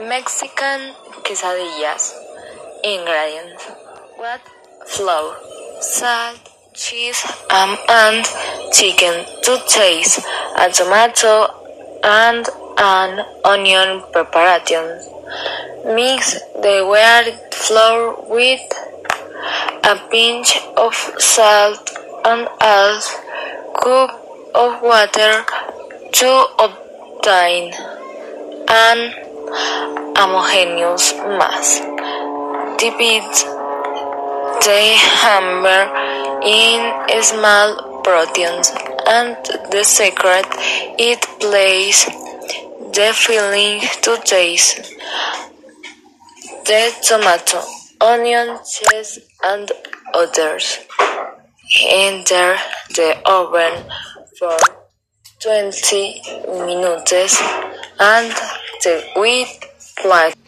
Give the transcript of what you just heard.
Mexican quesadillas. Ingredients: what flour, salt, cheese, um, and chicken to taste, a tomato and an onion preparation. Mix the white flour with a pinch of salt and a cup of water to obtain an homogeneous mass. Dip it the hammer in small proteins and the secret it plays the filling to taste the tomato, onion, cheese and others. Enter the oven for 20 minutes and the wheat plate.